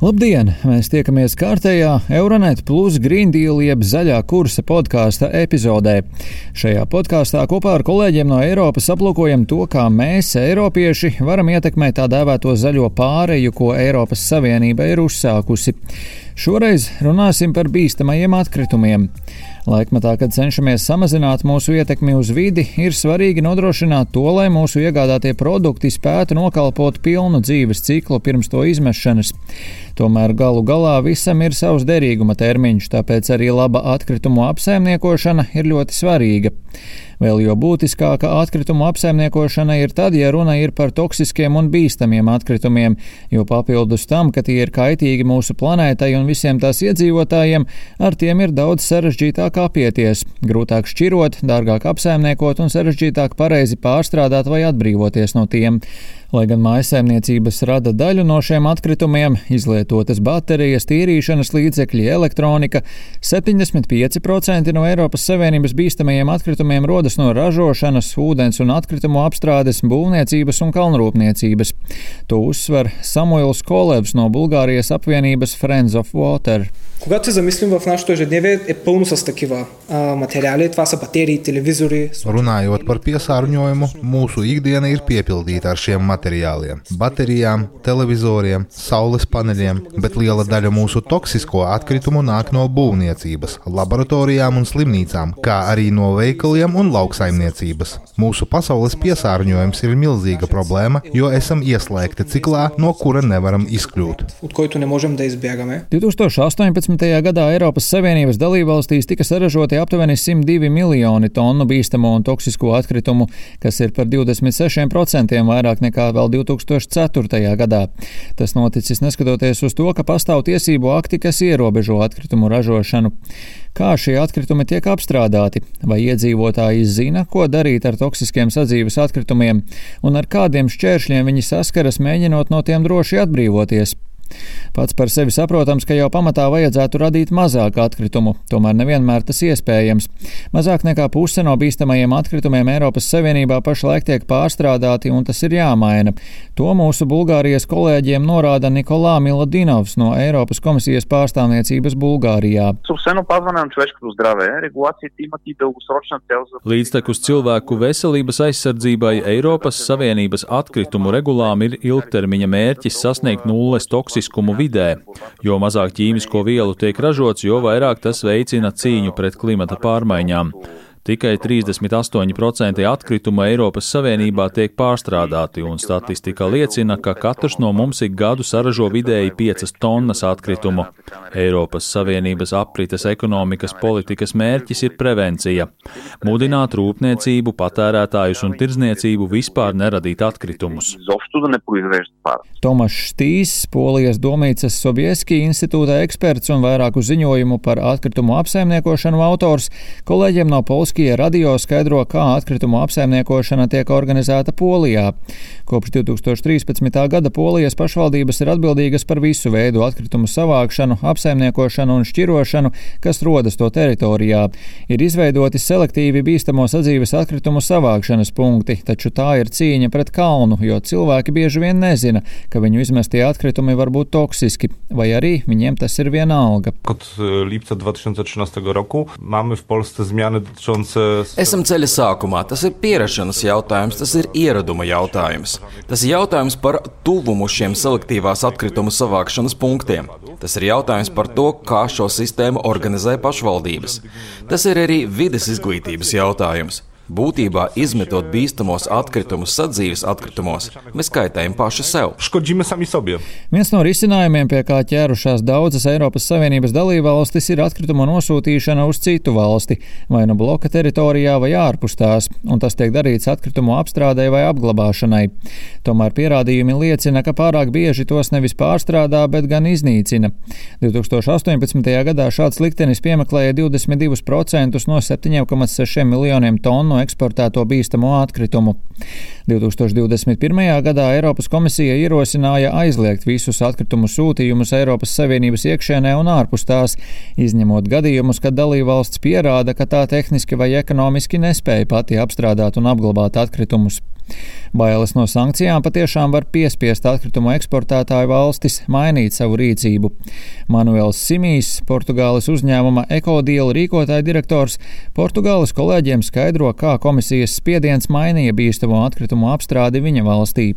Labdien! Mēs tiekamies kārtējā Euronet Plus Green Deal jeb zaļā kursa podkāsta epizodē. Šajā podkāstā kopā ar kolēģiem no Eiropas aplūkojam to, kā mēs, Eiropieši, varam ietekmēt tā dēvēto zaļo pāreju, ko Eiropas Savienība ir uzsākusi. Šoreiz runāsim par bīstamajiem atkritumiem. Laikmatā, kad cenšamies samazināt mūsu ietekmi uz vidi, ir svarīgi nodrošināt to, lai mūsu iegādātie produkti spētu nokalpot pilnu dzīves ciklu pirms to izmešanas. Tomēr galu galā visam ir savs derīguma termiņš, tāpēc arī laba atkritumu apsaimniekošana ir ļoti svarīga. Vēl jo būtiskāka atkritumu apsaimniekošana ir tad, ja runa ir par toksiskiem un bīstamiem atkritumiem, jo papildus tam, ka tie ir kaitīgi mūsu planētai un visiem tās iedzīvotājiem, ar tiem ir daudz sarežģītāk apieties, grūtāk šķirot, dārgāk apsaimniekot un sarežģītāk pareizi pārstrādāt vai atbrīvoties no tiem. Lai gan mājsaimniecības rada daļu no šiem atkritumiem, izlietotas baterijas, tīrīšanas līdzekļi, elektronika, 75% no Eiropas Savienības bīstamajiem atkritumiem rodas no ražošanas, ūdens un atkritumu apstrādes, būvniecības un kalnrūpniecības. To uzsver Samuils Kolevs no Bulgārijas apvienības Friends of Water. Когато се замислим в нашето ежедневие, е пълно с такива а, материали. Това са батерии, телевизори. Runājot par piesārņojumu, mūsu ikdiena ir piepildīta ar šiem materiāliem - baterijām, televizoriem, saules paneļiem, bet liela daļa mūsu toksisko atkritumu nāk no būvniecības, laboratorijām un slimnīcām, kā arī no veikaliem un lauksaimniecības. Mūsu pasaules piesārņojums ir milzīga problēma, jo esam ieslēgti ciklā, no kura nevaram izkļūt. 2018. gadā Eiropas Savienības dalībvalstīs tika saražoti aptuveni 102 miljoni tonu bīstamo un toksisko atkritumu, kas ir par 26% vairāk nekā vēl 2004. gadā. Tas noticis neskatoties uz to, ka pastāv tiesību akti, kas ierobežo atkritumu ražošanu. Kā šie atkritumi tiek apstrādāti? Vai iedzīvotāji zina, ko darīt ar toksiskiem sadzīves atkritumiem, un ar kādiem šķēršļiem viņi saskaras, mēģinot no tiem droši atbrīvoties? Pats par sevi saprotams, ka jau pamatā vajadzētu radīt mazāk atkritumu, tomēr nevienmēr tas iespējams. Mazāk nekā puse no bīstamajiem atkritumiem Eiropas Savienībā pašlaik tiek pārstrādāti, un tas ir jāmaina. To mūsu Bulgārijas kolēģiem norāda Nikolā Miladinovs no Eiropas komisijas pārstāvniecības Bulgārijā. Līdztekus cilvēku veselības aizsardzībai Eiropas Savienības atkritumu regulām ir ilgtermiņa mērķis sasniegt nulles toksiku toksiskumu vidē. Jo mazāk ķīmisko vielu tiek ražots, jo vairāk tas veicina cīņu pret klimata pārmaiņām. Tikai 38% atkrituma Eiropas Savienībā tiek pārstrādāti, un statistika liecina, ka katrs no mums ik gadu saražo vidēji 5 tonnas atkritumu. Eiropas Savienības aprites ekonomikas politikas mērķis ir prevencija - mudināt rūpniecību, patērētājus un tirzniecību vispār neradīt atkritumus. Tomas Štīs, Polijas domnīcas Sobieski institūta eksperts un vairāku ziņojumu par atkritumu apsaimniekošanu autors, kolēģiem no Polijas Polskija radio skaidro, kā atkritumu apsaimniekošana tiek organizēta Polijā. Kopš 2013. gada Polijas pašvaldības ir atbildīgas par visu veidu atkritumu savākšanu, apsaimniekošanu un šķirošanu, kas rodas to teritorijā. Ir izveidoti selektīvi bīstamo sadzīves atkritumu savākšanas punkti, taču tā ir cīņa pret kalnu, jo cilvēki bieži vien nezina, ka viņu izmestie atkritumi var būt toksiski, vai arī viņiem tas ir vienalga. Od e, lipca 2013 roku mamy w Polsce zmiany dotyczące. Esam ceļa sākumā. Tas ir pierašanās jautājums, tas ir ieraduma jautājums. Tas ir jautājums par tuvumu šiem selektīvās atkritumu savākšanas punktiem. Tas ir jautājums par to, kā šo sistēmu organizē pašvaldības. Tas ir arī vides izglītības jautājums. Būtībā, izmetot bīstamos atkritumus sadzīves atkritumos, mēs kaitējam paši sev. Szkodzimy sami sobie. Viens no risinājumiem, pie kā ķērušās daudzas Eiropas Savienības dalībvalstis, ir atkritumu nosūtīšana uz citu valsti, vai nu bloka teritorijā, vai ārpus tās, un tas tiek darīts atkritumu apstrādē vai apglabāšanai. Tomēr pierādījumi liecina, ka pārāk bieži tos nevis pārstrādā, bet gan iznīcina. 2018. gadā šāds liktenis piemeklēja 22% no 7,6 miljoniem tonu eksportēto bīstamo atkritumu. 2021. gadā Eiropas komisija ierosināja aizliegt visus atkritumu sūtījumus Eiropas Savienības iekšēnē un ārpus tās, izņemot gadījumus, kad dalībvalsts pierāda, ka tā tehniski vai ekonomiski nespēja pati apstrādāt un apglabāt atkritumus. Bailes no sankcijām patiešām var piespiest atkritumu eksportētāju valstis mainīt savu rīcību. Manuels Simijs, Portugāles uzņēmuma ekodiela rīkotāja direktors, Portugāles kolēģiem skaidro, kā komisijas spiediens mainīja bīstamo atkritumu apstrādi viņa valstī.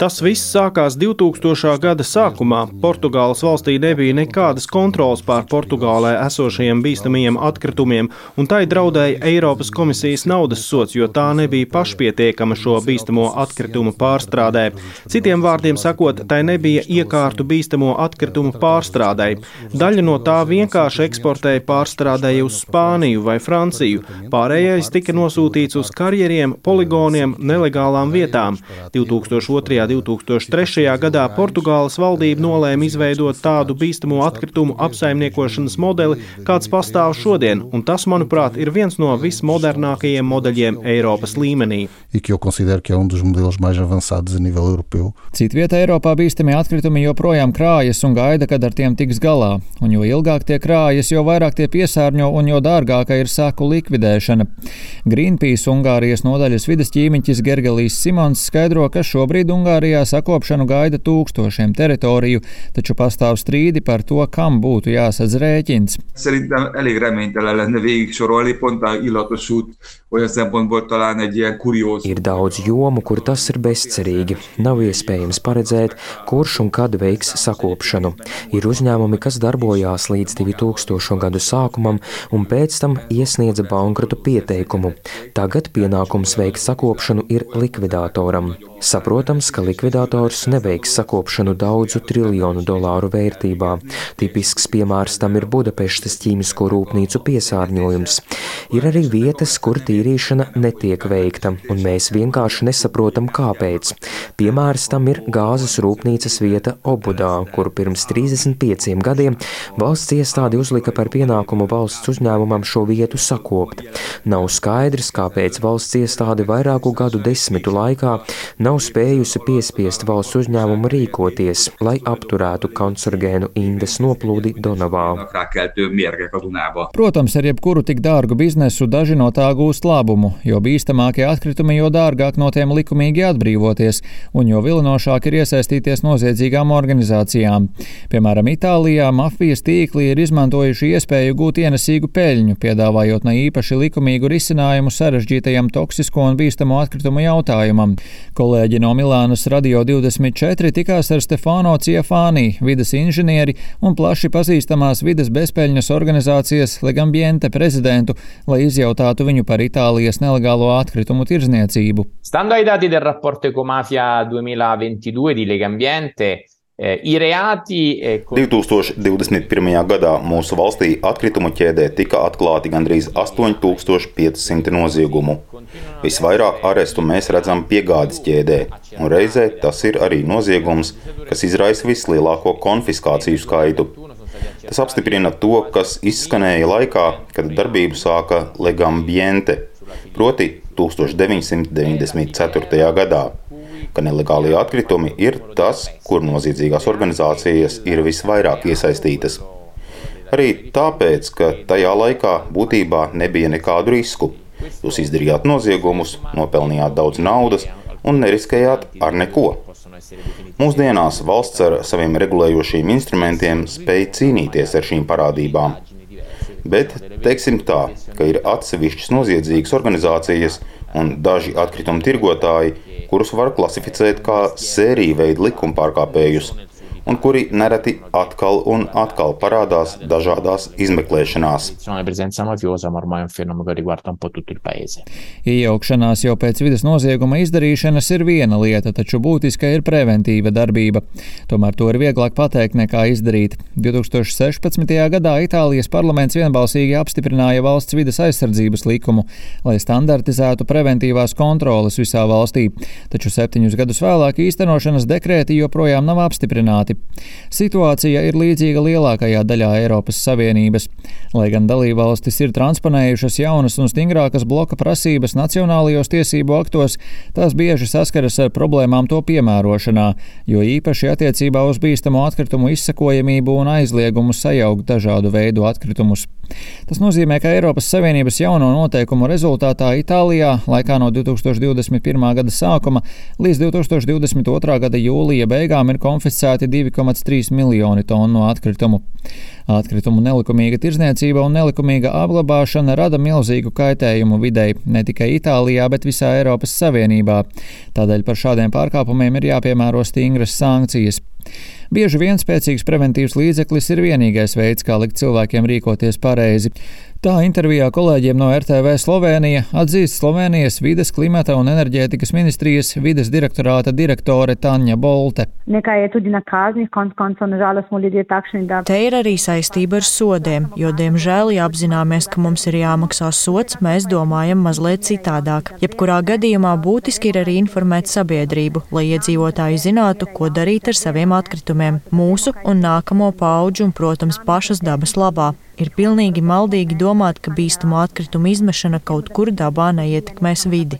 Tas viss sākās 2000. gada sākumā. Portugāles valstī nebija nekādas kontrolas pār Portugālē esošajiem bīstamajiem atkritumiem, un tai draudēja Eiropas komisijas naudas sots, jo tā nebija pašpietiekama šo bīstamo atkritumu pārstrādē. Citiem vārdiem sakot, tai nebija iekārtu bīstamo atkritumu pārstrādē. Daļa no tā vienkārši eksportēja pārstrādēja uz Spāniju vai Franciju, pārējais tika nosūtīts uz karjeriem, poligoniem, nelegālām vietām. 2002. un 2003. gadā Portugāles valdība nolēma izveidot tādu bīstamo atkritumu apsaimniekošanas modeli, kāds pastāv šodien, un tas, manuprāt, ir viens no vismodernākajiem modeļiem Eiropas līmenī. Citvietā Eiropā bīstamie atkritumi joprojām krājas un gaida, kad ar tiem tiks galā, un jo ilgāk tie krājas, jo vairāk tie piesārņo un jo dārgāka ir saku likvidēšana. Greenpeace Ungārijas nodaļas vidas ķīmiķis Gergelīs Simons skaidro, ka šobrīd Ungārijā sakopšanu gaida tūkstošiem teritoriju, taču pastāv strīdi par to, kam būtu jāsadz rēķins. Szerintem elég reménytelen lenne végig sorolni, pont a illatos út olyan szempontból talán egy ilyen kurióz. Ir daudz jomu, kur tas ir bezcerīgi. Nav iespējams paredzēt, kurš un kad veiks sakopšanu. Ir uzņēmumi, kas darbojās līdz 2000. gadu sākumam un pēc tam iesniedza bankrota pieteikumu. Tagad pienākums veikt sakopšanu ir likvidātoram. Saprotams, ka likvidators neveiks sakopšanu daudzu triljonu dolāru vērtībā. Tipisks piemērs tam ir Budapeštas ķīmisko rūpnīcu piesārņojums. Ir arī vietas, kur tīrīšana netiek veikta, un mēs vienkārši nesaprotam, kāpēc. Piemērs tam ir gāzes rūpnīcas vieta Obudā, kuru pirms 35 gadiem valsts iestāde uzlika par pienākumu valsts uzņēmumam šo vietu sakopt. Nav skaidrs, kāpēc valsts iestāde vairāku gadu desmitu laikā nav spējusi piespiest valsts uzņēmumu rīkoties, lai apturētu kancerogēnu indes noplūdi Donavā. Protams, ar jebkuru tik dārgu biznesu daži no tā gūst labumu, jo bīstamākie atkritumi, jo dārgāk no tiem likumīgi atbrīvoties, un jo vilinošāk ir iesaistīties noziedzīgām organizācijām. Piemēram, Itālijā mafijas tīkli ir izmantojuši iespēju gūt ienesīgu peļņu, piedāvājot ne īpaši likumīgu risinājumu sarežģītajam toksisko un bīstamo atkritumu jautājumam. Kolēģi no Milānas Radio 24 tikās ar Stefano Ciafāni, vidas inženieri un plaši pazīstamās vidas bezpeļņas organizācijas Legambiente prezidentu, lai izjautātu viņu par Itālijas nelegālo atkritumu tirdzniecību. Stando ai dati del rapporto Ecomafia 2022 di Legambiente, 2021. gadā mūsu valstī atkritumu ķēdē tika atklāti gandrīz 8500 noziegumu. Visvairāk arestu mēs redzam piegādes ķēdē, un reizē tas ir arī noziegums, kas izraisa vislielāko konfiskāciju skaitu. Tas apstiprina to, kas izskanēja laikā, kad darbību sāka Legambiente, proti 1994. gadā ka nelegālie atkritumi ir tas, kur noziedzīgās organizācijas ir visvairāk iesaistītas. Arī tāpēc, ka tajā laikā būtībā nebija nekādu risku. Jūs izdarījāt noziegumus, nopelnījāt daudz naudas un neriskējāt ar neko. Mūsdienās valsts ar saviem regulējošiem instrumentiem spēj cīnīties ar šīm parādībām. Bet teiksim tā, ka ir atsevišķas noziedzīgas organizācijas un daži atkritumu tirgotāji, kurus var klasificēt kā sēriju veidu likumpārkāpējus, un kuri nereti atkal un atkal parādās dažādās izmeklēšanās. Iejaukšanās jau pēc vidas nozieguma izdarīšanas ir viena lieta, taču būtiska ir preventīva darbība. Tomēr to ir vieglāk pateikt nekā izdarīt. 2016. gadā Itālijas parlaments vienbalsīgi apstiprināja valsts vidas aizsardzības likumu, lai standartizētu preventīvās kontroles visā valstī, taču septiņus gadus vēlāk īstenošanas dekrēti joprojām nav apstiprināti. Situācija ir līdzīga lielākajā daļā Eiropas Savienības. Lai gan dalībvalstis ir transponējušas jaunas un stingrākas bloka prasības nacionālajos tiesību aktos, tās bieži saskaras ar problēmām to piemērošanā, jo īpaši attiecībā uz bīstamo atkritumu izsakojamību un aizliegumu sajaukt dažādu veidu atkritumus. Tas nozīmē, ka Eiropas Savienības jauno noteikumu rezultātā Itālijā laikā no 2021. gada sākuma līdz 2022. gada jūlija beigām ir konfiscēti 2,3 miljoni tonu atkritumu. Atkritumu nelikumīga tirzniecība un nelikumīga apglabāšana rada milzīgu kaitējumu videi ne tikai Itālijā, bet visā Eiropas Savienībā. Tādēļ par šādiem pārkāpumiem ir jāpiemēro stingras sankcijas. Bieži vien spēcīgs preventīvs līdzeklis ir vienīgais veids, kā likt cilvēkiem rīkoties pareizi. Tā intervijā kolēģiem no RTV Slovenija atzīst Slovenijas vides, klimata un enerģētikas ministrijas vides direktorāta direktore Tanja Bolte. Te ir arī saistība ar sodiem, jo, diemžēl, ja apzināmies, ka mums ir jāmaksā sots, mēs domājam mazliet citādāk. Jebkurā gadījumā būtiski ir arī informēt sabiedrību, lai iedzīvotāji zinātu, ko darīt ar saviem atkritumiem, mūsu un nākamo pauģu un, protams, pašas dabas labā. Ir pilnīgi maldīgi domāt, ka bīstamo atkritumu izmešana kaut kur dabā neietekmēs vidi.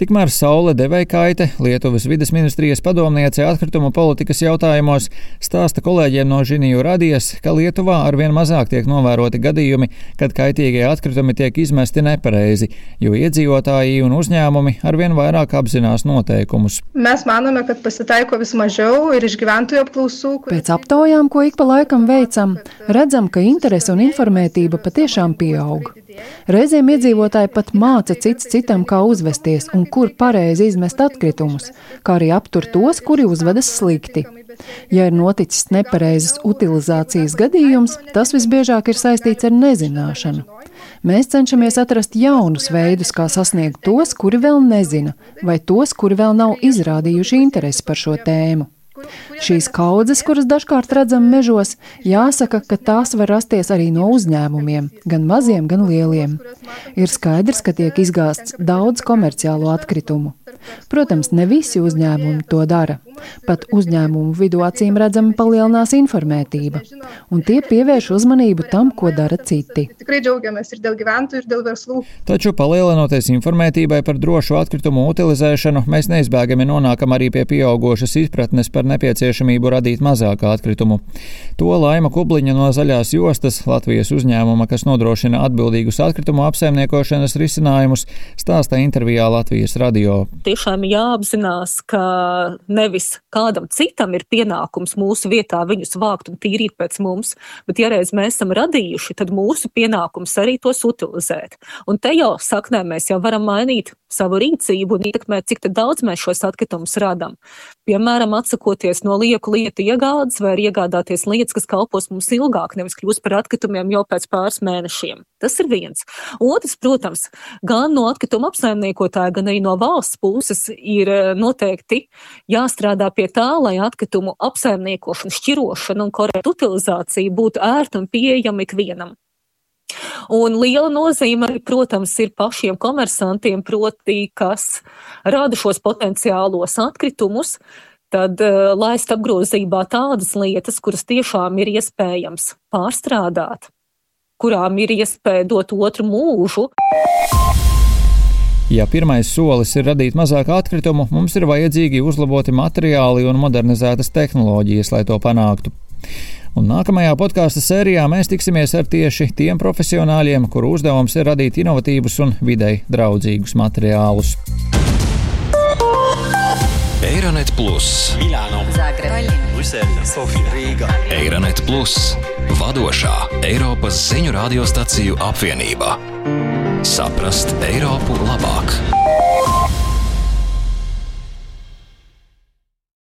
Tikmēr Saule Devejkaite, Lietuvas vides ministrijas padomniece atkritumu politikas jautājumos, stāsta kolēģiem no Žiniju radijas, ka Lietuvā arvien mazāk tiek novēroti gadījumi, kad kaitīgie atkritumi tiek izmesti nepareizi, jo iedzīvotāji un uzņēmumi arvien vairāk apzinās noteikumus. Mēs manome, ka pasitaiko vis mažiau ir iš gyventojų apklausų. Pēc aptaujām, ko ik pa laikam veicam, redzam, ka interese un informētība patiešām pieaug. Reizēm iedzīvotāji pat māca cits citam, kā uzvesties un kur pareizi izmest atkritumus, kā arī aptur tos, kuri uzvedas slikti. Ja ir noticis nepareizas utilizācijas gadījums, tas visbiežāk ir saistīts ar nezināšanu. Mēs cenšamies atrast jaunus veidus, kā sasniegt tos, kuri vēl nezina, vai tos, kuri vēl nav izrādījuši interesi par šo tēmu. Šīs kaudzes, kuras dažkārt redzam mežos, jāsaka, ka tās var rasties arī no uzņēmumiem, gan maziem, gan lieliem. Ir skaidrs, ka tiek izgāsts daudz komerciālo atkritumu. Protams, ne visi uzņēmumi to dara. Pat uzņēmumu vidū acīm redzami palielinās informētība, un tie pievērš uzmanību tam, ko dara citi. Taču palielinoties informētībai par drošu atkritumu utilizēšanu, mēs neizbēgami nonākam arī pie pieaugušas izpratnes par nepieciešamību radīt mazāk atkritumu. To Laima Kubliņa no Zaļās jostas, Latvijas uzņēmuma, kas nodrošina atbildīgus atkritumu apsaimniekošanas risinājumus, stāsta intervijā Latvijas radio. Tiešām jāapzinās, ka nevis kādam citam ir pienākums mūsu vietā viņus vākt un tīrīt pēc mums, bet ja reiz mēs esam radījuši, tad mūsu pienākums arī tos utilizēt. Un te jau saknē mēs jau varam mainīt savu rīcību un ietekmēt, cik daudz mēs šos atkritumus radām. Piemēram, atsakoties no lieku lietu iegādes vai iegādāties lietas, kas kalpos mums ilgāk, nevis kļūst par atkritumiem jau pēc pāris mēnešiem. Tas ir viens. Otrs, protams, gan no atkrituma apsaimniekotāja, gan arī no valsts puses ir noteikti jāstrādā pie tā, lai atkritumu apsaimniekošana, šķirošana un korekta utilizācija būtu ērta un pieejama ikvienam. Un liela nozīme arī, protams, ir pašiem komersantiem, proti, kas rada šos potenciālos atkritumus, tad uh, laist apgrozībā tādas lietas, kuras tiešām ir iespējams pārstrādāt, kurām ir iespēja dot otru mūžu. Ja pirmais solis ir radīt mazāk atkritumu, mums ir vajadzīgi uzlaboti materiāli un modernizētas tehnoloģijas, lai to panāktu. Un nākamajā podkāstu sērijā mēs tiksimies ar tieši tiem profesionāļiem, kuru uzdevums ir radīt inovatīvus un videi draudzīgus materiālus. Eironet Plus, Milāno, Zagreba, Brisele, Sofija, Rīga. Eironet Plus, vadošā Eiropas ziņu radiostaciju apvienība. Saprast Eiropu labāk!